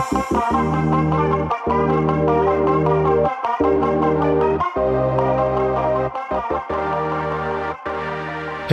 Hey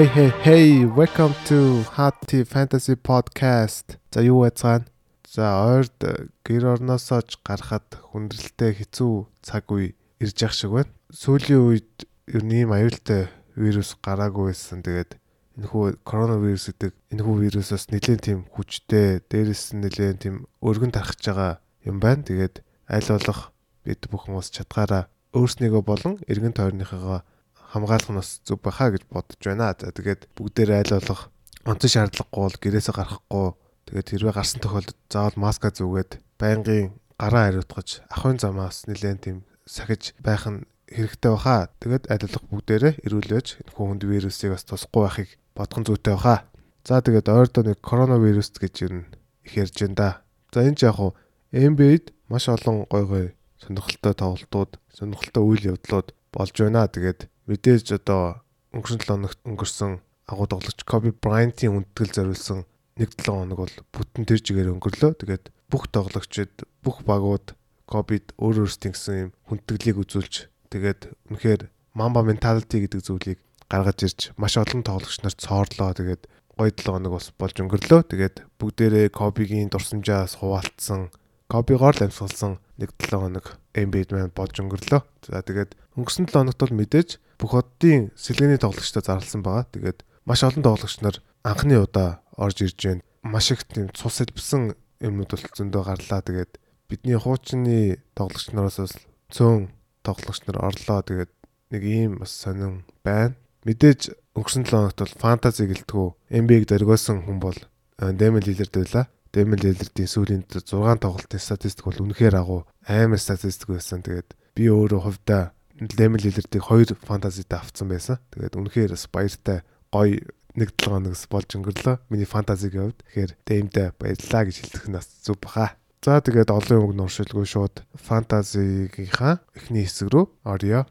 hey hey welcome to Tea Fantasy Podcast. За юу байцгаана? За ойрд гэр орноосоо ч гарахад хүндрэлтэй хэцүү цаг үе ирж явах шиг байна. Сүүлийн үед ер нь ийм аюултай вирус гараагүй байсан. Тэгээд энэхүү коронавирус гэдэг энэхүү вирусоос нэлээд тийм хүчтэй, дээрээс нь нэлээд тийм өргөн тархаж байгаа юм байна. Тэгээд аль болох бид бүхэн ус чадгаараа өөрснийгөө болон эргэн тойрныхоо хамгаалах нь бас зүг баха гэж бодож байна. За тэгээд бүгдээр айл болох онцон шаардлагагүй бол гэрээсээ гарахгүй тэгээд хэрвээ гарсан тохиолдолд заавал маска зүгээд байнгын гараа хариутгаж ахын замаас нэлээд тийм сахиж байх нь хэрэгтэй баха. Тэгээд айл болох бүгдээрээ эрүүлж энэ хүнд вирусыг бас тусахгүй байхыг бодох нь зүйтэй баха. За тэгээд ойрдоо нэг коронавирус гэж юу их ярьж байна да. За энэ ч яг хуу NBA-д маш олон гой гой сонирхолтой тоглолтууд, сонирхолтой үйл явдлууд болж байна. Тэгээд мэдээж одоо өнгөрсөн 7 хоногт өнгөрсөн агуу тоглогч Kobe Bryant-ийн үндэтгэл зориулсан 1-7 хоног бол бүтэн тэр жигээр өнгөрлөө. Тэгээд бүх тоглогчид, бүх багууд Kobe-д өөр өөрсдийн гэсэн юм хүндэтгэлийг үзүүлж тэгээд үнэхээр Mamba mentality гэдэг зүйлийг гаргаж ирж маш олон тоглогч нарт цоорлоо. Тэгээд гоё 7 хоног бас болж өнгөрлөө. Тэгээд бүгдээрээ Kobe-гийн дурсамжаас хуваалцсан, Kobe-гоор л амьсгалсан 1-7 хоног NBA-д маань болж өнгөрлөө. За тэгээд өнгөрсөн 7 хоногт бол мэдээж бүх оддын сэлгээний тоглогчтой зарласан байгаа. Тэгээд маш олон тоглогч нар анхны удаа орж ирж байна. Маш их тийм цус элбсэн юмнууд бол зөндөө гарлаа. Тэгээд бидний хуучны тоглогч нараас бас цөөн тоглогч нар орлоо. Тэгээд нэг ийм бас сонин байна. Мэдээж өнгөрсөн 7 хоногт бол фэнтези гэлтгүү NBA-г дөргөөсөн хүн бол Дэмэл Лилерд байлаа. Дэмэл Лилердийн сүүлийн 6 тоглолтын статистик бол үнэхээр агуу амар статистик байсан. Тэгээд би өөрөө хувьдаа Лемел Лилердийг хоёр фантазитай авцсан байсан. Тэгээд үнэхээр бас баяртай гоё нэг 7 хоногс болж өнгөрлөө. Миний фантазигийн хувьд. Тэгэхээр дэмдэ баярлаа гэж хэлэх нь бас зүг баха. За тэгээд олон үг нуршилгүй шууд фантазигийнхаа эхний хэсэг рүү орё.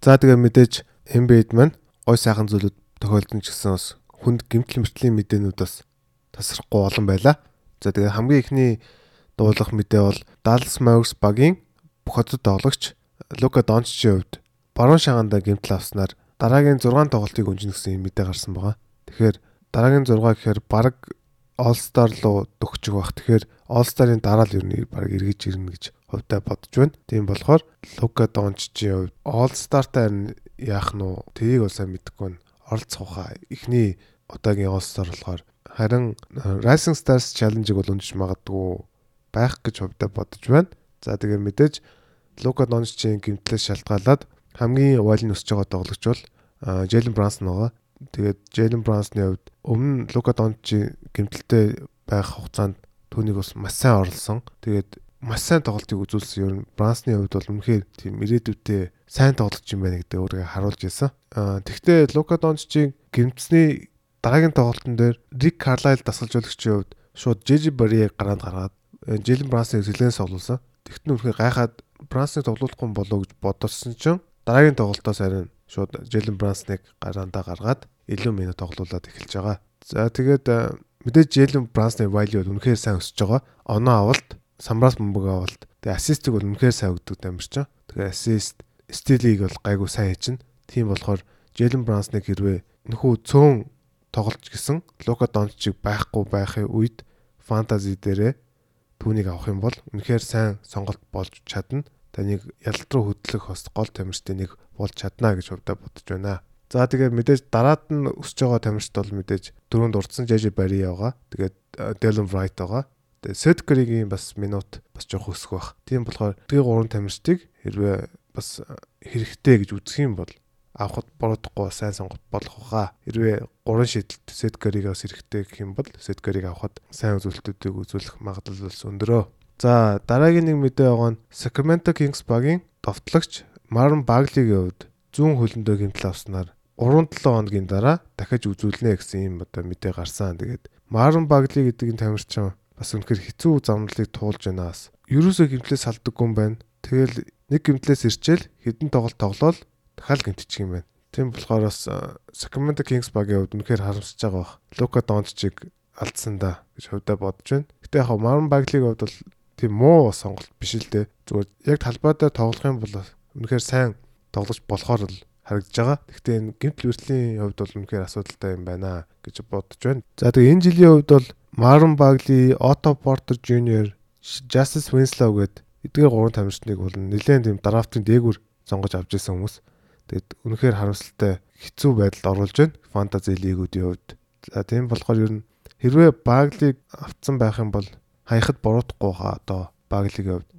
За тэгээ мэдээж NBA-д маань гой сайхан зүйлүүд тохиолдсон ч гэсэн бас хүнд гимтэл мөртлийн мэдээнүүд бас тасрахгүй олон байлаа. За тэгээ хамгийн ихний дуулах мэдээ бол Dallas Mavericks багийн бүх хотод тоглогч Лука Дончичийн хувьд баруун шагаанда гимтэл авснаар дараагийн 6 тоглолтыг өнжинэ гэсэн юм мэдээ гарсан байгаа. Тэгэхээр дараагийн 6 гэхээр баг All Star руу дөхчих бах. Тэгэхээр All Star-ын дараа л ер нь баг эргэж ирнэ гэж хувьдаа бодож байна. Тийм болохоор Лука Дончичийн хувьд All Star-тай яах нь уу? Тэрийг бол сайн мэдэхгүй байна оролцохоо эхний удаагийн All-Star болохоор харин э, Rising Stars Challenge-ыг бол өндөж магадгүй байх гэж хувьдаа бодож байна. За тэгээд мэдээж Лука Дончичийн гимтлээс шалтгаалаад хамгийн вайлын өсөж байгаа тоглогч бол Jalen Brunson байгаа. Тэгээд Jalen Brunson-ы хувьд өмнө Лука Дончичийн гимтэлтэй байх хугацаанд түүнийг бас маш сайн орлсон. Тэгээд маш сайн тоглолтыг үзүүлсэн. Ер нь Брансны хувьд бол үнэхээр тийм ирээдүйдээ сайн тоглож юм байна гэдэг өөрийгөө харуулж ирсэн. Аа тэгвэл Лука Дончичийн гэмтсний дараагийн тоглолтын дээр Рик Карлайл дасгалжуулагчийн хувьд шууд Жижи Бариэг гараанд гаргаад Жилен Брансныг сэлгэн соглуулсан. Тэгтэн үнэхээр гайхаад Брансныг тоглуулахгүй болоо гэж бодсон чинь дараагийн тоглолтоос харин шууд Жилен Брансныг гараандаа гаргаад илүү минут тоглуулад эхэлж байгаа. За тэгээд мэдээж Жилен Брансны value бол үнэхээр сайн өсөж байгаа. Оноо авалт самраас бомбог авалт. Тэгээ ассистик бол үнэхээр сайн өгдөг амир ч. Тэгээ ассист стилийг бол гайгүй сайн хийчин. Тийм болохоор Jalen Brunson-ыг хэрвээ нөхөө цөөн тоглож гисэн Лука Дончиг байхгүй байхын үед фэнтези дээрээ түүнийг авах юм бол үнэхээр сайн сонголт болж чадна. Таныг ялалт руу хөдлөх бас гол тамирчдын нэг болж чадна гэж хувьдаа бодож байна. За тэгээд мэдээж дараад нь өсөж байгаа тамирчд бол мэдээж дөрөнд урдсан JJ Barry байгаа. Тэгээд Dylan Wright байгаа. Тэгээ Сэдкригийн бас минут бас жоох өсөх бах. Тийм болохоор тэгээ гурван тамирчдыг хэрвээ бас хэрэгтэй гэж үзэх юм бол авахд бородохгүй сайн сонголт болох хаа. Хэрвээ гурван шийдэлт Сэдкриг бас хэрэгтэй гэх юм бол Сэдкриг авахд сайн үзүүлэлтүүдийг үзүүлэх магадлал бас өндөрөө. За дараагийн нэг мэдээ байгаа нь Sacramento Kings багийн товтлогч Marvin Bagley-гийн хувьд зүүн хөлөндөө гэмтэл авснаар 3-7 хоногийн дараа дахиж үзүүлнэ гэсэн юм одоо мэдээ гарсан. Тэгээд Marvin Bagley гэдэг энэ тамирчин бас үнэхээр хэцүү замналыг туулж байна бас. Ерөөсөө хэмтлээс салдаггүй юм байна. Тэгэл нэг гимтлээс ирчээл хідэн тоглолт тоглоол дахиад гимтчих юм байна. Тийм болохоор бас Sacramento Kings багийн хувьд үнэхээр харамсаж байгаа бах. Лука Дончиг алдсан да гэж хувьдаа бодож байна. Гэтэ яг Марон Баглиг хувьд бол тийм муу сонголт биш л дээ. Зүгээр яг талбай дээр тоглох юм бол үнэхээр сайн тоглож болохоор л харагдаж байгаа. Гэхдээ энэ гимтэл бүртлийн хувьд бол үнэхээр асуудалтай юм байна гэж бодож байна. За тэгээ энэ жилийн хувьд бол Marlon Bagley, Otto Porter Jr, Justice Winslow гээд эдгээр гурван тамирчныг бол нэлээд тийм драфтын дээгүр сонгож авч ирсэн хүмүүс. Тэгээд үнэхээр харамсалтай хэцүү байдалд оруулж байна. Фэнтези лигүүдийн хувьд. За тийм болохоор ер нь хэрвээ Баглиг авцсан байх юм бол хаяхад буруутахгүй хаа одоо Баглигийн хувьд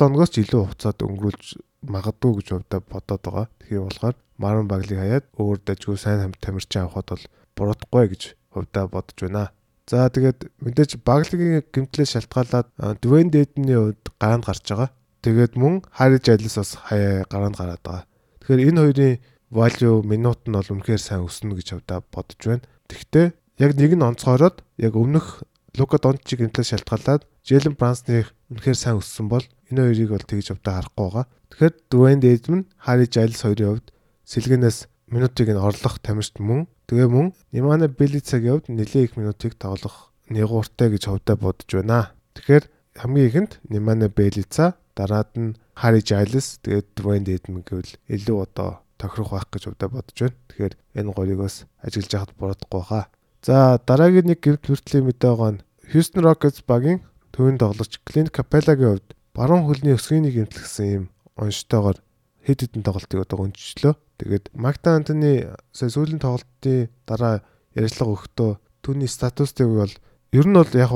3-7 өнөөс ч илүү хугацаад өнгөрүүлж магадгүй гэж хувьдаа бодоод байгаа. Тэгэхээр болохоор Марон Баглиг хаяад өөр дажгүй сайн тамирчин авахд бол буруутахгүй гэж хувьдаа бодож байна. За тэгээд мэдээж Баглигийн гимтлээс шалтгаалаад Дүвэн Дэдний хувьд гараанд гарч байгаа. Тэгээд мөн Хариж Айлс бас хаяа гараанд гараад байгаа. Тэгэхээр энэ хоёрын value минут нь бол үнэхээр сайн өснө гэж хавдаа бодож байна. Тэгвэл яг нэг нь онцгойроод яг өмнөх Лука Дончиг гэмтлээс шалтгаалаад Джейлен Брансных үнэхээр сайн өссөн бол энэ хоёрыг бол тэгж хавдаа харахгүй байгаа. Тэгэхээр Дуэйн Дэйдмэн, Хари Жайлс хоёрын хувьд сэлгэнээс минутыг нь орлох тамирчт мөн тэгээ мөн Нимана Белицагийн хувьд нэлээд их минутыг тоглох нэгууртай гэж хавдаа бодож байна. Тэгэхээр хамгийн ихэнд Нимана Белица дараад нь Хари Жайлс тэгээд Dwayne Dedman гэвэл илүү одоо тохирох байх гэж удаа бодож байна. Тэгэхээр энэ гурийг бас ажиглаж яхад буруудахгүй хаа. За дараагийн нэг гэрд хүртлийн мэдээ байгаа нь Houston Rockets багийн төвийн тоглогч Clint Capella-гийн хувьд баруун хөлний өсгийнийг эмтлэгсэн юм онцтойгоор хэд хэдэн тоглолтыг одоо өнчлөө. Тэгээд Anthony сая сүүлийн тоглолтын дараа ярилцлага өгөхдөө түүний статустыг бол ер нь бол яг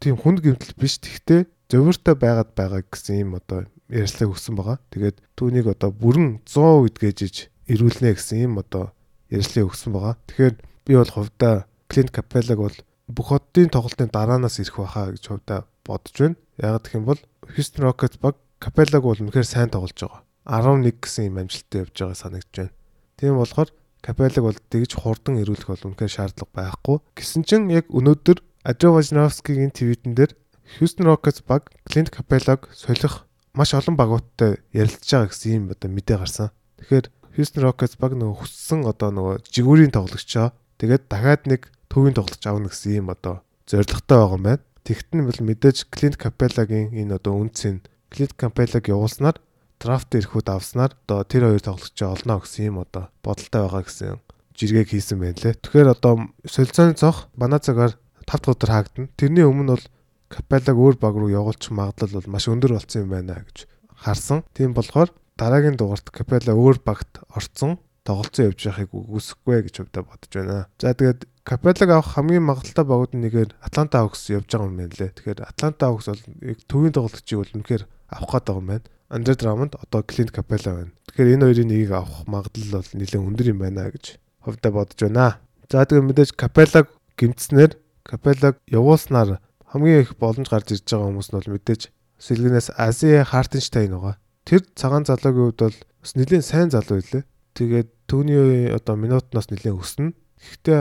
тийм хүнд гэмтэл биш. Тэгтээ зөвөртэй байгаад байгаа гэсэн юм одоо ярьслаг өгсөн байгаа. Тэгээд түүнийг одоо бүрэн 100% идгээж ирүүлнэ гэсэн юм одоо ярьслыг өгсөн байгаа. Тэгэхээр би бол хувьдаа Clint Capella-г бол бүх хотын тоглолтын дараанаас ирэх байхаа гэж хувьдаа бодож байна. Яг гэх юм бол Houston Rockets баг Capella-г бол үнэхээр сайн тоглож байгаа. 11 гэсэн юм амжилттай явж байгаа санагдаж байна. Тийм болохоор Capella-г бол тэгж хурдан ирүүлэх бол үнэхээр шаардлага байхгүй. Гэсэн чинь яг өнөөдөр Адре Вожновскигийн твитэн дээр Houston Rockets баг Clint Capella-г солих маш олон багуудтай ярилцж байгаа гэсэн юм одоо мэдээ гарсан. Тэгэхээр Houston Rockets баг нөгөө хүссэн одоо нөгөө жигүүрийн тоглогчоо тэгээд дахиад нэг төвийн тоглогч авна гэсэн юм одоо зоригтой байгаа юм байна. Тэгтэн бол мэдээж Clint Capella-гийн энэ одоо үнцэн Clint Capella-г явуулснаар драфт ирэхүүд авснаар одоо тэр хоёр тоглогчоо олно гэсэн юм одоо бодолтой байгаа гэсэн жиргэг хийсэн байна лээ. Тэгэхээр одоо солилцооны цог манай цагаар 5 дахь өдөр хаагдана. Тэрний өмнө бол Капеллаг өөр баг руу явуулчих магадлал бол маш өндөр болсон юм байна гэж харсан. Тийм болохоор дараагийн дугаарт Капелла өөр багт орцсон тоглолцоо явж байхыг үгүйсэхгүй гэж хувьдаа бодож байна. За тэгээд Капеллаг авах хамгийн магадлалтай багууд нэгээр Атланта Хawks явж байгаа юм байна лээ. Тэгэхээр Атланта Hawks бол төвийн тоглогчийг бол үнэхээр авах гээд байгаа юм байна. Андре Драмонд одоо Клинт Капелла байна. Тэгэхээр энэ хоёрын нэгийг авах магадлал бол нэлээд өндөр юм байна гэж хувьдаа бодож байна. За тэгээд мэдээж Капеллаг гимтснээр Капеллаг явуулснаар хамгийн их боломж гарч ирж байгаа хүмүүс нь бол мэдээж сэлгэнээс Ази Хартенштайн байгаа. Тэр цагаан залуугийн хувьд бол бас нэлээд сайн залуу байлээ. Тэгээд түүний одоо минутнаас нэлээд өснө. Гэхдээ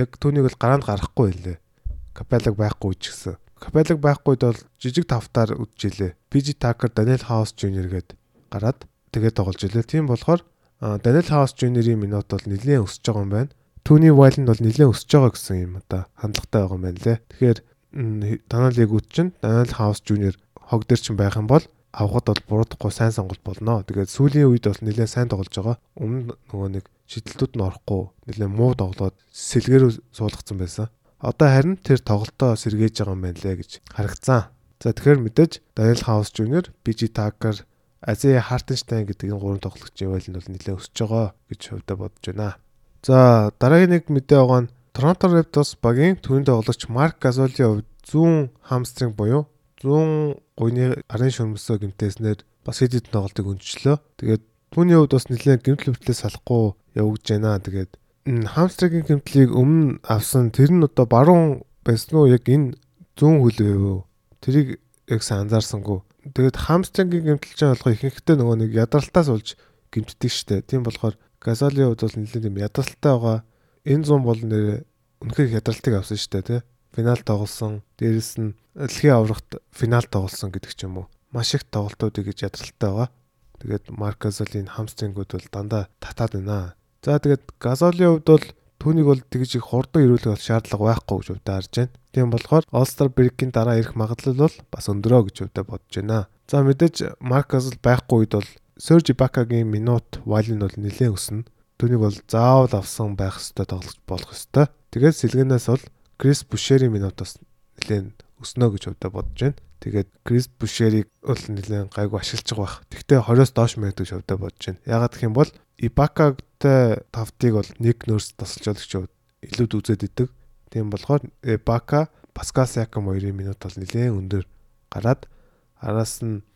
яг түүнийг бол гараанд гарахгүй байлээ. Капелаг байхгүй ч гэсэн. Капелаг байхгүйд бол жижиг тавтаар үдчихлээ. PG Tucker, Daniel House Jr гээд гараад тэгээд тоглож илээ. Тийм болохоор Daniel House Jr-ийн минут бол нэлээд өсөж байгаа юм байна. Түүний вайл нь бол нэлээд өсөж байгаа гэсэн юм одоо хандлагатай байгаа юм байна лээ. Тэгэхээр Даниэл Ягут чинь Даниэл Хаус Жуниор хог дээр чинь байх юм бол авахд бол буруудахгүй сайн сонголт болно. Тэгээд сүүлийн үед бол нэлээд сайн тоглож байгаа. Өмнө нөгөө нэг шидэлтүүд нь орохгүй нэлээд муу тоглоод сэлгэр суулгацсан байсан. Одоо харин тэр тоглолтоо сэргээж байгаа юм байна лээ гэж харагцсан. За тэгэхээр мэдээж Даниэл Хаус Жуниор, BG Tucker, Ази Хартенштайн гэдэг энэ гурван тоглогчийн байл нь бол нэлээд өсөж байгаа гэж хувьдаа бодож байна. За дараагийн нэг мэдээ байгаа нь Торонто Raptors багийн түүний тоглогч Марк Газолийн хувьд зүүн хамстринг буюу зүүн гуйны арын шөрмөсөө гимтээснээр бас хэд хэдэн тоглолтыг өнчлөө. Тэгээд түүний хувьд бас нэлээд гимтэл хөвтлээ салахгүй явагдаж байна. Тэгээд хамстригийн гимтлийг өмнө авсан тэр нь одоо баруун байсан уу яг энэ зүүн хөлөө юу? Тэрийг яг сайн анзаарсангүй. Тэгээд хамстригийн гимтэл чинь болохоо ихэнхдээ нөгөө нэг ядралтаас болж гимтдэг штэ. Тийм болохоор Газолийн хувьд бол нэлээд юм ядралтай байгаа энэ зам бол нэр үнэхээр ядралтыг авсан дээ тий. Финал тоглосон. Дээрэс нь дэлхийн аврагт финал тоглосон гэдэг ч юм уу. Маш их тоглолтуудыг гэж ядралтай байгаа. Тэгээд Марк Газолийн хамстрингүүд бол дандаа татаад байна. За тэгээд Газолийн хувьд бол түүнийг бол тэгж их хурдан ирүүлэх шаардлага байхгүй гэж өвдө харж байна. Тийм болохоор All-Star break-ийн дараа ирэх магадлал бол бас өндөрөө гэж өвдө бодож байна. За мэдээж Марк Газол байхгүй үед бол Serge Ibaka-гийн минут валь нь бол нэлээд өснө. Түүнийг бол заавал авсан байх ёстой тоглож болох ёстой. Тэгээд сэлгэнээс бол Крис Бушери минутаас нэлээд өснө гэж өвдө бодож байна. Тэгээд Крис Бушерийг бол нэлээд гайгүй ашиглаж байгаа. Тэгтээ 20-оос доош мэрэгдэг гэж өвдө бодож байна. Ягаад гэх юм бол Ибакагтай тавтыг бол нэг нөрс тасалж болох ч илүүд үзээд идэг. Тийм болохоор Ибака Паскал Сякам хоёрын минут бол нэлээд өндөр гараад араас нь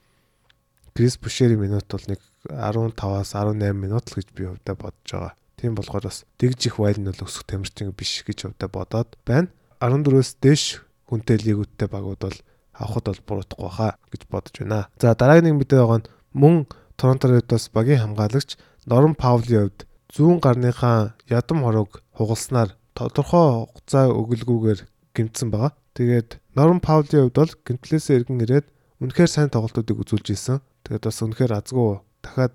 Крис Бушерийн минут бол нэг 15-аас 18 минут л гэж би өвдө бодож байгаа. Тийм болохоор бас тэгж их вайл нь бол өсөх тамирчин биш гэж өвдө бодоод байна. 14-өөс дээш хүнтэй лигүүдтэй багууд бол авахд бол буруудахгүй хаа гэж бодож байна. За дараагийн нэг мэдээ байгаа нь мөн Торонто Red-оос багийн хамгаалагч Норм Паулийн хувьд зүүн гарныхаа ядам хорог хугалснаар тодорхой хугацаа өгөлгүйгээр гимтсэн байгаа. Тэгээд Норм Паулийн хувьд бол гимтлээсээ иргэн ирээд үнэхээр сайн тоглолтуудыг үзүүлж исэн. Тэгээд бас үнэхээр азгүй дахиад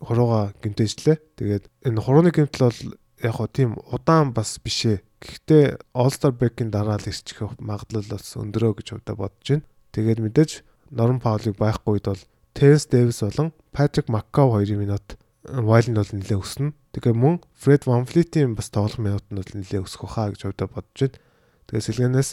хурууга гимтээжлээ. Тэгээд энэ хурууны гимтэл бол яг хоо тийм удаан бас бишээ. Гэхдээ All Star Break-ийн дараа л ирчих магадлал бас өндөрөө гэж удаа бодож байна. Тэгээд мэдээж Норм Паулыг байхгүй үед бол Теренс Дэвис болон Патрик Маккав хоёрын минут Вайлд бол нэлээ өснө. Тэгээ мөн Ван Флитийн бас тоглох минут нь бол нэлээ өсөх хаа гэж удаа бодож байна. Тэгээ сэлгэнээс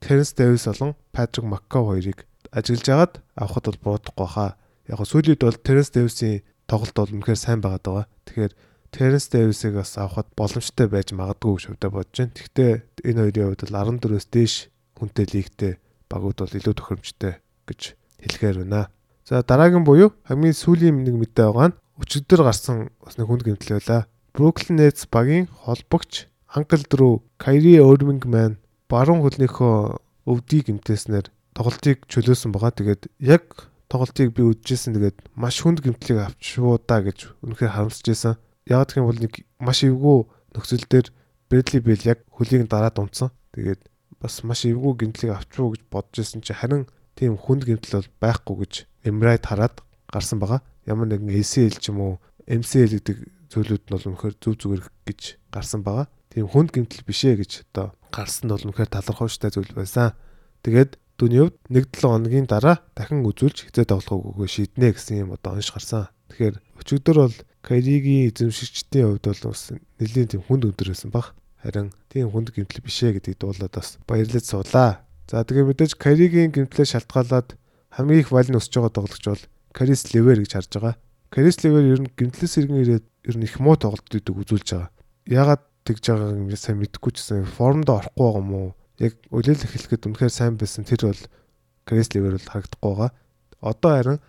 Теренс Дэвис болон Патрик Маккав хоёрыг ажиглаж агаад авахд бол буруудахгүй хаа. Яг сүүлийн үед бол Теренс Дэвисийн тоглолт бол үнэхээр сайн байгаад байгаа. Тэгэхээр Теренс Дэвисийг бас авахд боломжтой байж магадгүй гэж хөвдө бодож байна. Гэхдээ энэ хоёрын хувьд бол 14-өөс дээш хүнтэй лигтэй багууд бол илүү тохиромжтой гэж хэлэхээр байна. За дараагийн буюу хамгийн сүүлийн нэг мэдээ байгаа нь өчигдөр гарсан бас нэг хүнд гэмтэл байлаа. Brooklyn Nets багийн холбогч Uncle Drew, Kyrie Irving маань баруун хөлнийхөө өвдгийг гэмтээснээр тоглолтыг чөлөөсөн байгаа. Тэгээд яг тоглолтыг би үдчихсэн тэгээд маш хүнд гэмтлийг авчвуу да гэж үнэхээр харамсаж байсан. Яг гэх юм бол нэг маш эвгүй нөхцөл дээр Брэдли Бэл яг хөлийг дараад унтсан. Тэгээд бас маш эвгүй гэмтлийг авчвуу гэж бодож исэн чи харин тийм хүнд гэмтэл бол байхгүй гэж Эмрайт хараад гарсан байгаа. Ямар нэгэн ACL ч юм уу MCL гэдэг зүйлүүд нь бол үнэхээр зүв зүгээр гэж гарсан байгаа. Тийм хүнд гэмтэл бишээ гэж одоо гарсан нь бол үнэхээр талархууштай зүйл байсан. Тэгээд Түүний хувьд 1-7 хоногийн дараа дахин үзүүлж хизээ тоглох үгүй шийднэ гэсэн юм одоо онш гарсан. Тэгэхээр өчигдөр бол Кайригийн эзэмшигчдийн хувьд бол бас нэлийн тийм хүнд өдөр байсан баг. Харин тийм хүнд гэмтэл бишээ гэдгийг дуулаад бас баярлаж суулаа. За тэгээ мэдээж Кайригийн гэмтлээ шалтгаалаад хамгийн их валь нь өсөж байгаа тоглогч бол Карис Левер гэж харж байгаа. Карис Левер ер нь гэмтлээс иргэн ирээд ер нь их муу тоглолтуудыг үзүүлж байгаа. Ягаад тэгж байгааг юм сайн мэдэхгүй ч гэсэн формд орохгүй байгаа юм уу? Яг үлээл эхлэхэд үнэхээр сайн байсан тэр бол Крис Ливер бол харагдахгүй байгаа. Одоо харин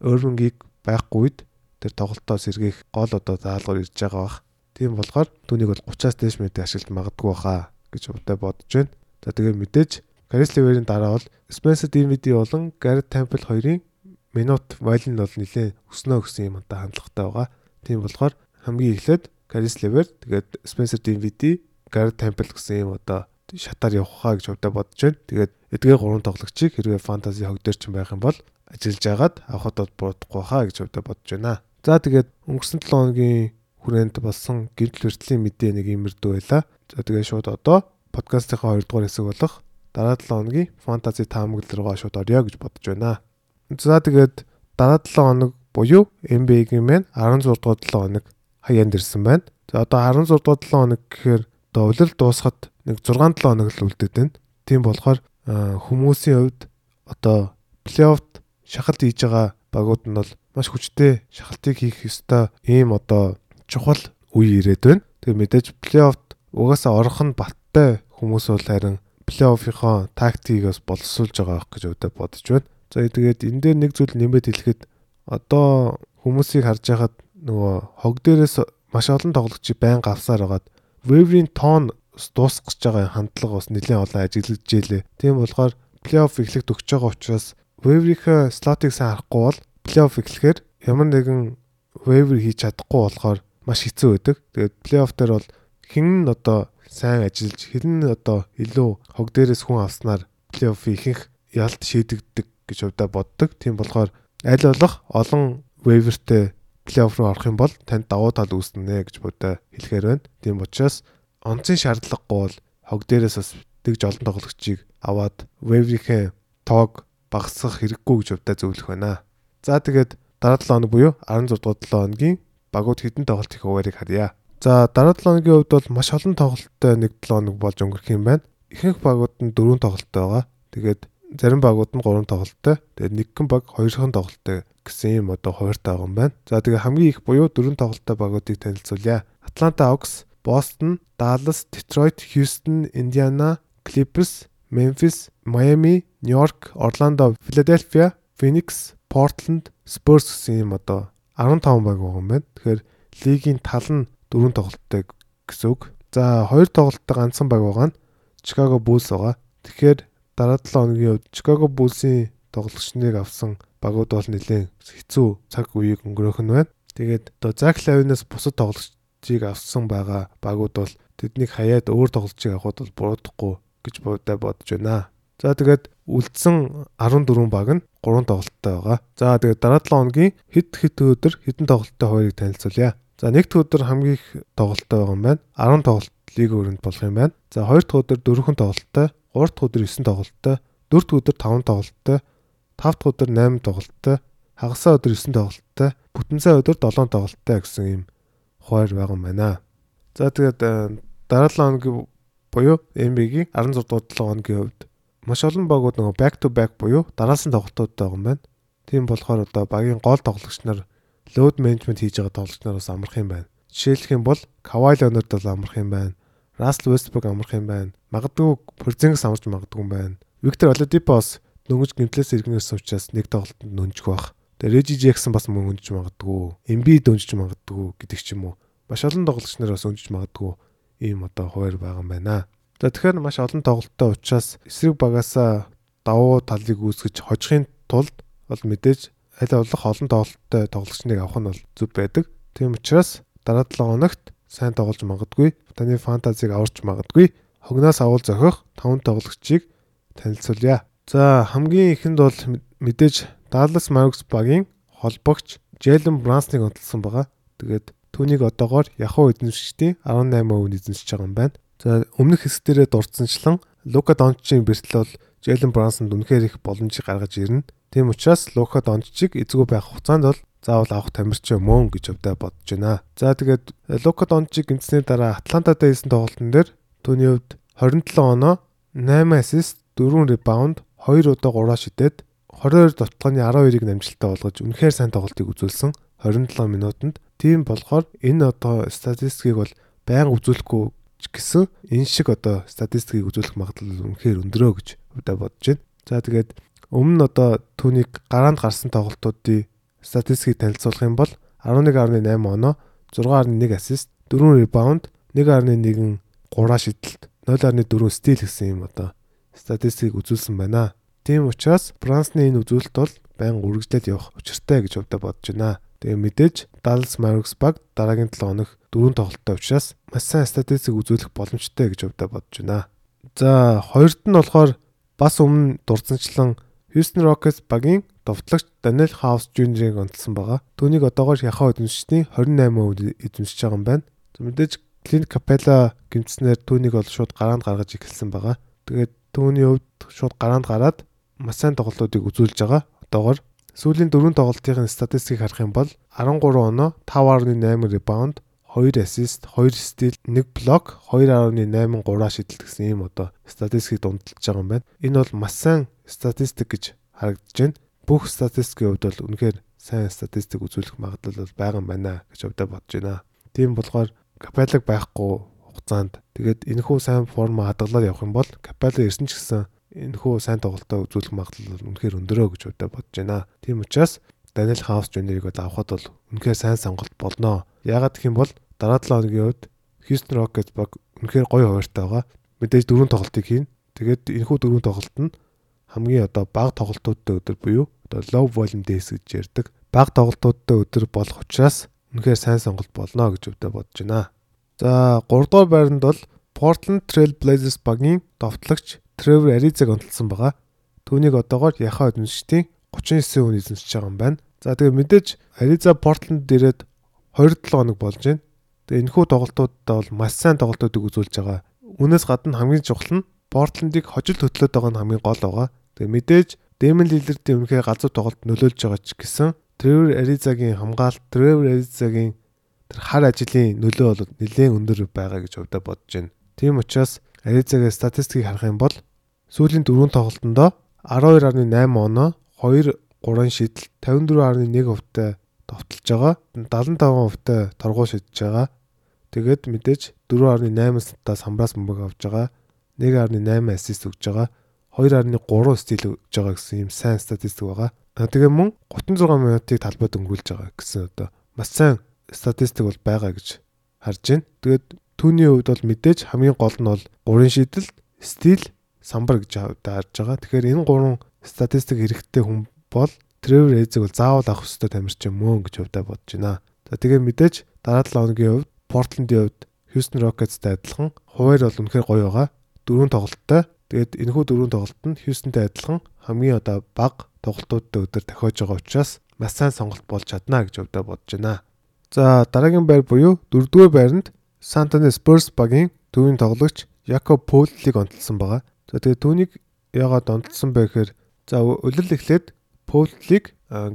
Өрвингийг байхгүй үед тэр тоглолтоос эргэх гол одоо заалгаар ирж байгаа бах. Тийм болохоор түүнийг бол 30-аас дээш минут ашиглаж магадгүй баха гэж удаа бодож байна. За тэгээ мэдээж Крис Ливерийн дараа бол Spencer Dinwiddie болон Garrett Temple хоёрын минут вайлн бол нэлээд өснөө гэсэн юм одоо хандлагатай байгаа. Тийм болохоор хамгийн эхлээд Крис Ливер тэгээд Spencer Dinwiddie, Garrett Temple гэсэн юм одоо шатаар явах хаа гэж удаа бодож байна. Тэгээд эдгээр гурван тоглогчийг хэрвээ фэнтези хог дээр ч байх юм бол ажиллаж агаад авахд бодохгүй хаа гэж удаа бодож байна. За тэгээд өнгөрсөн 7 хоногийн хүрээнд болсон гэрэл хүртлийн мэдээ нэг имэрдүү байла. За тэгээд шууд одоо подкастынхаа 2 дугаар хэсэг болох дараа 7 хоногийн фэнтези таамаглал руугаа шууд орё гэж бодож байна. За тэгээд дараа 7 хоног буюу NBA-гийн маань 16 дугаар 7 хоног хаяанд ирсэн байна. За одоо 16 дугаар 7 хоног гэхээр одоо улирал дуусахад нэг 6 7 хоног л үлдээд байна. Тийм болохоор хүмүүсийн хувьд одоо плей-оффт шахалт хийж байгаа багууд нь бол маш хүчтэй шахалтыг хийх ёстой ийм одоо чухал үе ирээд байна. Тэгээ мэдээж плей-оффт угаасаа орох нь баттай хүмүүс бол харин плей-оффийнхоо тактикийг бас боловсруулж байгаа гэж өөдөө бодож байна. За тэгээд энэ дээр нэг зүйл нэмээд хэлэхэд одоо хүмүүсийг харж байхад нөгөө хог дээрээс маш олон тоглогчийг байн гавсаар байгаад Wavering тон дуусах гэж байгаа хандлага бас нэлээд олон ажиглагдж ийлээ. Тийм болохоор плей-офф эхлэх төгсөж байгаа учраас Waiver-ийн слотыг сайн харахгүй бол плей-офф эхлэхээр ямар нэгэн waiver хийж чадахгүй болохоор маш хэцүү байдаг. Тэгээд плей-офф дээр бол хэн нь одоо сайн ажиллаж хэн нь одоо илүү хог дээрээс хүн авснаар плей-офф ихэнх ялт шийдэгдэг гэж удаа боддог. Тийм болохоор аль болох олон waiver-тэй плей-офф руу орох юм бол танд давуу тал үүснэ гэж бодоо хэлэхээр байна. Тийм учраас онцын шаардлагагүй бол хог дээрээс бас тэгж олон тоглогчийг аваад waiver-ийн тоог багасгах хэрэггүй гэж бодоо зөвлөх байна. За тэгээд дараа 7 хоног буюу 16 дугаар 7 хоногийн багууд хідэн тоглолт их хуваарийг харъя. За дараа 7 хоногийн хувьд бол маш олон тоглолттой нэг 7 хоног болж өнгөрөх юм байна. Ихэнх багууд нь 4 тоглолттой байгаа. Тэгээд зарим багууд нь 3 тоглолттой. Тэгээд нэгэн баг 2хан тоглолттой гэсэн юм одоо хуваартай байгаа юм байна. За тэгээ хамгийн их буюу 4 тоглолттой багуудыг танилцуулъя. Atlanta Hawks, Boston, Dallas, Detroit, Houston, Indiana, Clippers, Memphis, Miami, New York, Orlando, Philadelphia, Phoenix, Portland, Spurs гэсэн юм одоо 15 баг байгаа юм байна. Тэгэхээр лигийн тал нь 4 тоглолттой гэсэн үг. За 2 тоглолттой ганцхан баг байгаа нь Chicago Bulls байгаа. Тэгэхээр дараа 7 хоногийн үед Chicago Bulls-ийн тоглогчныг авсан багууд бол нэлээд хэцүү цаг үеийг өнгөрөөх нь байна. Тэгээд одоо Зак Лавинаас бусад тоглогчийг авсан байгаа багууд бол тэднийг хаяад өөр тоглогчийг авахд бол буруудахгүй гэж бодож байна. За тэгээд үлдсэн 14 баг нь 3 тоглолттой байгаа. За тэгээд дараа 7 хоногийн хэд хэд өдөр хэдэн тоглолттой хоёрыг танилцуулъя. За нэгд өдөр хамгийн их тоглолттой байгаа юм байна. 10 тоглолт лиг өрөнд болох юм байна. За хоёр дахь өдөр 4 тоглолттой, гурав дахь өдөр 9 тоглолттой, дөрөв дэх өдөр 5 тоглолттой, тав дахь өдөр 8 тоглолттой, хагасаа өдөр 9 тоглолттой, бүтэн сая өдөр 7 тоглолттой гэсэн юм хуваар байгаа юм байна. За тэгээд э, дараа 7 хоногийн буюу NBA-гийн 16 дугаар 7 хоногийн хувьд маш олон багууд нөгөө back to back буюу дараалсан тоглолтууд байгаа юм байна. Тийм болохоор одоо багийн гол тоглогч нар load management хийж байгаа тоглогч нараас амарх юм байна. Жишээлх юм бол Kawhi Leonard бол амарх юм байна. Russell Westbrook амарх юм байна. Магадгүй Porzingis амарч магадгүй юм байна. Victor Oladipo бас дөнгөж гимтлээс иргэнээс учраас нэг тоглолтод нөнжих байх. Тэгээ Reggie Jackson бас мөн өнжиж магадгүй. Embiid өнжиж магадгүй гэдэг ч юм уу. Маш олон тоглогч нар бас өнжиж магадгүй ийм одоо хуваар байгаа юм байна. За тэгэхээр маш олон тоглолттой учраас эсрэг багасаа давуу талыг үүсгэж хожихын тулд бол мэдээж аль болох олон тоглолттой тоглогчныг авах нь бол зүв байдаг. Тийм учраас дараа 7 хоногт сайн тоглож магадгүй. Таны фантазиг аварч магадгүй. Хогноос авал зохих 5 тоглогчийг танилцуулъя. За хамгийн ихэнд бол мэдээж Dallas Mavericks багийн холбогч Jalen Brunson-ыг онцлсан байгаа. Тэгээд түүнийг одоогоор Yahoo эзэмшигчдийн 18% эзэмшиж байгаа юм байна. За өмнөх хэсгээрээ дурдсанчлан Luka Doncic-ийн бэртэл бол Jalen Brunson-д үнэхээр их боломжийг гаргаж ирнэ. Тийм учраас Luka Doncic эзгүй байх хугацаанд бол заавал авах тамирч юм уу гэж өвдөө бодож байна. За тэгээд Luka Doncic гимцсний дараа Атлантатай хийсэн тоглолтын дээр түүний хувьд 27 оноо 8 ассист, 4 ребаунд, 2 удаа 3 шидэд 22 дотлооны 12-ыг намжилттай болгож үнэхээр сайн тоглолтыг үзүүлсэн 27 минутанд. Тийм болохоор энэ одоо статистикийг бол байнга үзүүлэхгүй гэсэн энэ шиг одоо статистикийг үзүүлэх магадлал үнэхээр өндөрөө гэж удаа бодож байна. За тэгээд өмнө нь одоо түүнийг гараанд гарсан тоглолтуудын статистикийг танилцуулах юм бол 11.8 оноо, 6.1 ассист, 4 ребаунд, 1.1 3 шидэлт, 0.4 стил гэсэн юм одоо статистикийг үзүүлсэн байна. Тийм учраас Францны энэ үзүүлэлт бол байн үргэлжлээд явах учиртай гэж өвдө бодож байна. Тэгээ мэдээж Dallas Mavericks баг дараагийн 7 хоног дөрөв тоглолттой учраас маш сайн статистик үзүүлэх боломжтой гэж өвдө бодож байна. За хоёрт нь болохоор бас өмнө дурдсанчлан Houston Rockets багийн довтлогч Daniel House Jr-ыг онцлсан байгаа. Түүнийг одоогоор яхаа эзэмшигчдийн 28% эзэмшиж байгаа юм байна. Мэдээж Clint Capella гимтснээр түүнийг бол шууд гараанд гаргаж эхэлсэн байгаа. Тэгээд түүний хувьд шууд гараанд гараад маш сайн тоглолтуудыг үзүүлж байгаа. Одоогоор сүүлийн дөрвөн тоглолтын статистикийг харах юм бол 13 оноо, 5.8 ребаунд, 2 ассист, 2 стил, 1 блок, 2.83 шидэлт гэсэн ийм одоо статистикийг дундалж байгаа юм байна. Энэ бол маш сайн статистик гэж харагдаж байна. Бүх статистикийн хувьд бол үнэхээр сайн статистик үзүүлэх магадлал бол байгаа юм байна гэж өвдө бодож байна. Тийм болохоор капиталог байхгүй хугацаанд тэгээд энэхүү сайн форма хадгалаад явах юм бол капитал ирсэн ч гэсэн энэхүү сайн тоглолтоо үзүүлэх магадлал үнэхээр өндөрөө гэж удаа бодож байна. Тийм учраас Даниэл Хаус Жуниорыг авахд бол үнэхээр сайн сонголт болно. Яагаад гэх юм бол дараа 7 хоногийн үед Houston Rockets баг үнэхээр гоё хуваартай байгаа. Мэдээж дөрөв тоглолтыг хийн. Тэгээд энэхүү дөрөв тоглолт нь хамгийн одоо бага тоглолтуудтай өдөр буюу одоо low volume days гэж ярьдаг. Бага тоглолтуудтай өдөр болох учраас үнэхээр сайн сонголт болно гэж өвдө бодож байна. За 3 дугаар байранд бол Portland Trail Blazers багийн довтлогч Trevor Ariza-г онцлсан байгаа. Түүнийг одоогоор яхаа эзэмшигчдийн 39% эзэмшиж байгаа юм байна. За тэгээ мэдээж Ариза Портланд ирээд 2-7 хоног болж байна. Тэгээ энэхүү тоглолтуудаа бол маш сайн тоглолтуудыг үзүүлж байгаа. Үүнээс гадна хамгийн чухал нь Портландыг хожил хөтлөөд байгаа нь хамгийн гол байгаа. Тэгээ мэдээж Дэмэн Лилердийн үнэхээр галзуу тоглолт нөлөөлж байгаа ч гэсэн Тревор Аризагийн хамгаалалт, Тревор Аризагийн тэр хар ажлын нөлөө бол нэлээд өндөр байгаа гэж өвдө бодож байна. Тийм учраас Аризагийн статистикийг харах юм бол сүүлийн дөрвөн тоглолтондоо 12.8 оноо 2 3 шидэл 54.1 хувьтай товтолж байгаа. 75% хувьтай торгуу шидэж байгаа. Тэгээд мэдээж 4.8 та самбраас мөнгө авж байгаа. 1.8 ассист өгж байгаа. 2.3 стил өгж байгаа гэсэн юм сайн статистик байгаа. Тэгээ мөн 36 минутыг талбайд өнгөрүүлж байгаа гэсэн одоо маш сайн статистик бол байгаа гэж харж байна. Тэгээд түүний хувьд бол мэдээж хамгийн гол нь бол 3 шидэл, стил, самбар гэж харж байгаа. Тэгэхээр энэ гурван статистик хэрэгтэй хүн бол Тревор Эзэг бол заавал авах хэрэгтэй тамирч юм мөн гэж хувьдаа бодож байна. За тэгээ мэдээж дараа 7 хоногийн хувьд Портландын хувьд Houston Rockets-тай адилхан хуваар бол үнэхээр гоё байгаа. Дөрөв тоглолттой. Тэгээд энэхүү дөрөв тоглолт нь Houston-тай адилхан хамгийн одоо бага тоглолтуудтай өдөр тохиож байгаа учраас маш сайн сонголт болж чадна гэж өвдөө бодож байна. За дараагийн байр буюу дөрөвдүгээр байранд Antonio Spurs багийн төвийн тоглогч Jakob Poeltl-ийг онцлсан байгаа. За тэгээ түүнийг яагаад онцлсан бэ гэхээр за улирал эхлээд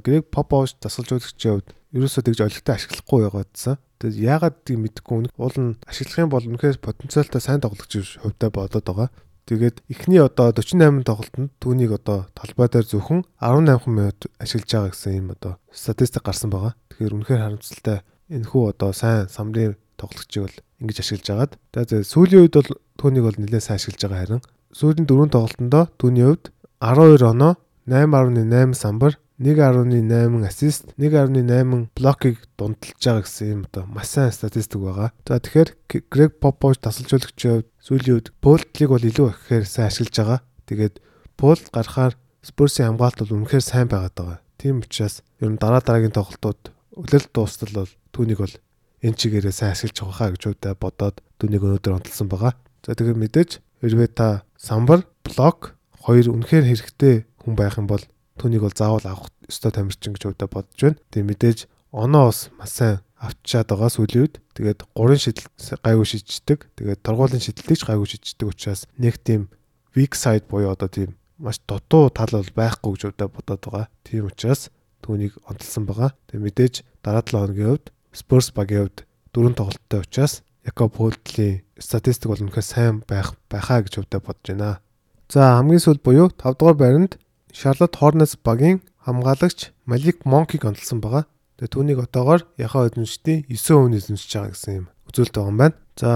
Greg Popovich дасгалж үзэгчийн хувьд ерөөсөө тэгж олигтой ашиглахгүй байгаадсан. Тэгээд яагаад тийг мэдэхгүй уул нь ашиглах юм бол үнэхээр потенциалтай сайн тоглогч хувьтай болоод байгаа. Тэгээд эхний одоо 48 тоглолтод түүнийг одоо талбай дээр зөвхөн 18 минут ашиглаж байгаа гэсэн юм одоо статистик гарсан байгаа. Тэгэхээр үнэхээр харамсалтай энэхүү одоо сайн самрын тоглогчийг бол ингэж ашиглаж агаад. Тэгээд сүүлийн үед бол түүнийг бол нэлээд сайн ашиглаж байгаа харин сүүлийн дөрвөн тоглолтондоо түүний хувьд 12 оноо 8.8 самбар 1.8 ассист 1.8 блокийг дундалж байгаа гэсэн юм одоо маш сайн статистик байгаа. За тэгэхээр Грег Попович тасалжуулагчийн хувьд сүүлийн үед Полтлиг бол илүү ихээр сайн ашиглаж байгаа. Тэгээд Пол гарахаар Спурсийн хамгаалалт бол үнэхээр сайн байгаад байгаа. Тийм учраас ер нь дараа дараагийн тоглолтууд үлэл дуустал бол түүнийг бол энэ чигээрээ сайн ашиглаж байгаа хаа гэж үүдээ бодоод түүнийг өнөөдөр онцлсан байгаа. За тэгээд мэдээж хэрвээ та самбар, блок хоёр үнэхээр хэрэгтэй хүн байх юм бол түүнийг бол заавал авах ёстой тамирчин гэж үүдээ бодож байна. Тэгээ мэдээж оноо бас маш сайн авчиад байгаа сүүлийн үед. Тэгээд гурван шидэл гайгүй шиддэг. Тэгээд торгуулийн шидэлтийг ч гайгүй шиддэг учраас нэг тийм weak side буюу одоо тийм маш дутуу тал бол байхгүй гэж үүдээ бодоод байгаа. Тийм учраас түүнийг онцлсан байгаа. Тэгээд мэдээж дараа 7 хоногийн хувьд Spurs багийн хувьд дөрөв тоглолттой учраас Якоб Полтлийн статистик бол үнэхээр сайн байх байхаа гэж үүдээ бодож байна. За хамгийн сүүл буюу 5 дугаар байранд Charlotte Hornets багийн хамгаалагч Malik Monk-ийг онцлсан байгаа. Тэгээ түүнийг одоогоор яхаа эзэмшдийн 9 хүн эзэмшиж байгаа гэсэн юм үзүүлэлт байгаа юм байна. За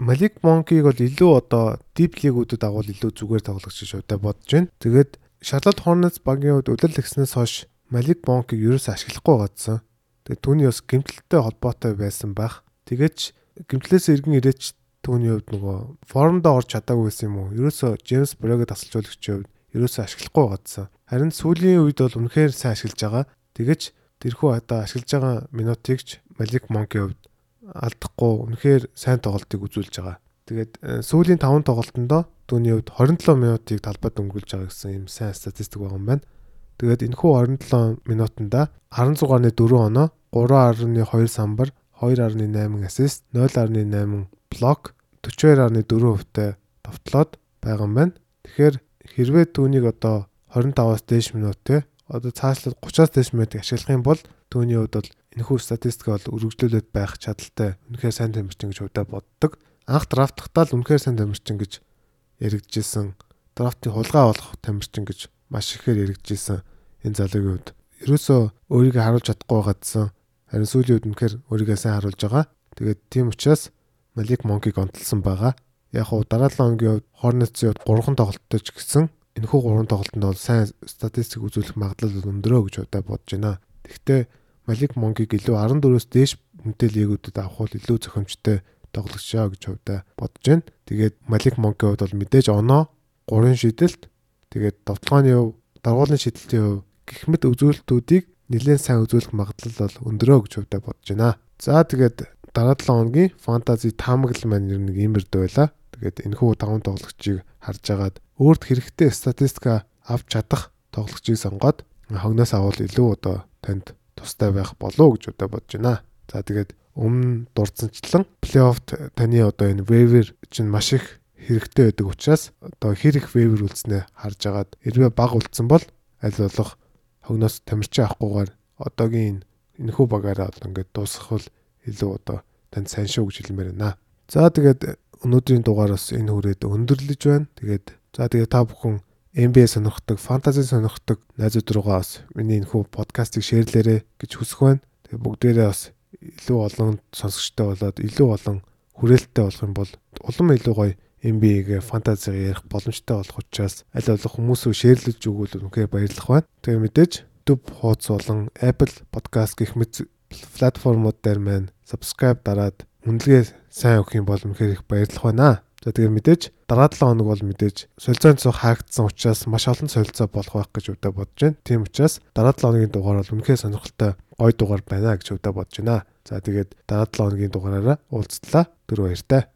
Malik Monk-ийг бол илүү одоо deep league-үүдэд агуул илүү зүгээр тоглогч гэж удаа бодож байна. Тэгээд Charlotte Hornets багийн хувьд үлрэл гиснээс хойш Malik Monk-ийг ерөөсөө ашиглахгүй гадсан. Тэгээд түүний бас гэмтэлтэй холбоотой байсан байх. Тэгээд гэмтлээс иргэн ирээч түүний хувьд нөгөө формдоо орж чадаагүй байсан юм уу? Ерөөсөө James Bragg тасалжуулагчийн хувьд ерөөсөө ашиглахгүй гадсан. Харин сүүлийн үед бол үнэхээр сайн ашиглаж байгаа. Тэгэж тэрхүү одоо ашиглаж байгаа минутыг ч Малик Монкийн хувьд алдахгүй үнэхээр сайн тоглолтыг үзүүлж байгаа. Тэгээд э, сүүлийн 5 тоглолтондоо түүний хувьд 27 минутыг талбайд өнгөрүүлж байгаа гэсэн юм сайн статистик байгаа юм байна. Тэгээд энэхүү 27 минутанда 16.4 оноо, 3.2 самбар, 2.8 ассист, 0.8 блок, 42.4 хувьтай товтлоод байгаа юм байна. Тэгэхээр хэрвээ түүнийг одоо 25-аас дээш минут те одоо цаашлаад 30-аас дээш минутыг ашиглах юм бол түүний хувьд бол энэхүү статистик бол үргэлжлүүлээд байх чадaltaй үнэхээр сайн тамирчин гэж удаа боддог. Анх драфтахтаа л үнэхээр сайн тамирчин гэж яригдчихсэн. Драфтын хулгай болох тамирчин гэж маш ихээр яригдчихсэн энэ залуугийн хувьд. Ерөөсөө өөрийгөө харуулж чадахгүй гадсан. Харин сүүлийн үед үнэхээр өөрийгөө сайн харуулж байгаа. Тэгээд тийм учраас Малик Монкиг онцлсан байгаа яг хуу дараа 7 хоногийн хувьд Hornets-ийн хувьд 3 тоглолттой ч гэсэн энэхүү 3 тоглолтод бол сайн статистик үзүүлэх магадлал өндөрөө гэж удаа бодож байна. Гэхдээ Malik Monk-ийг илүү 14-өөс дээш хүнтэй лигүүдэд авах бол илүү зохимжтой тоглогчоо гэж удаа бодож байна. Тэгээд Malik Monk-ийн хувьд бол мэдээж оноо 3 шидэлт тэгээд довтлооны хувь даргуулын шидэлтийн хувь гэх мэт үзүүлэлтүүдийг нэлээд сайн үзүүлэх магадлал бол өндөрөө гэж удаа бодож байна. За тэгээд дараа 7 хоногийн фэнтези таамаглал маань ер нь иймэрдүү байла. Тэгээд энэхүү таван тоглогчийг харж агаад өөрт хэрэгтэй статистика авч чадах тоглогчийг сонгоод хогноос авал илүү одоо танд тустай байх болов гэж удаа бодож байна. За тэгээд өмнө дурдсанчлан плей-оффт таны одоо энэ waiver чинь маш их хэрэгтэй байдаг учраас одоо хэр их waiver үлдснээ харж агаад хэрвээ баг үлдсэн бол аль болох хогноос тамирчин авахгүйгээр одоогийн энэхүү багаараа одоо ингээд дуусгах бол илүү одоо танд сайн шүү гэж хэлмээр байна. За тэгээд өнөөдрийн дугаараас энэ хүрээд өндөрлөж байна. Тэгээд за тэгээд та бүхэн NBA сонирхдаг, фэнтези сонирхдаг найзууд руугаа бас миний энэхүү подкастыг шеэрлээрэй гэж хүсэх байна. Тэгээд бүгдээрээ бас илүү олон сонсогчтой болоод илүү олон хүрээлттэй болох юм бол улам илүү гоё NBA-гээ фэнтезиг ярих боломжтой болох учраас аль болох хүмүүсөө шеэрлэж өгвөл үнэхээр баярлах байна. Тэгээ мэдээж YouTube хуудас болон Apple Podcast гэх мэт платформуд дээр маань subscribe дараад үнэлгээ сайн өгөх юм бол үнэхээр их баярлах байна. За тэгээ мэдээж дараа 7 хоног бол мэдээж солилцоон цог хаагдсан учраас маш олон солилцоо болох байх гэж өвдө бодож байна. Тийм учраас дараа 7 хоногийн дугаар бол үнэхээр сонирхолтой гой дугаар байна гэж өвдө бодож байна. За тэгээд дараа 7 хоногийн дугаараараа уулзтлаа. Түр баяртай.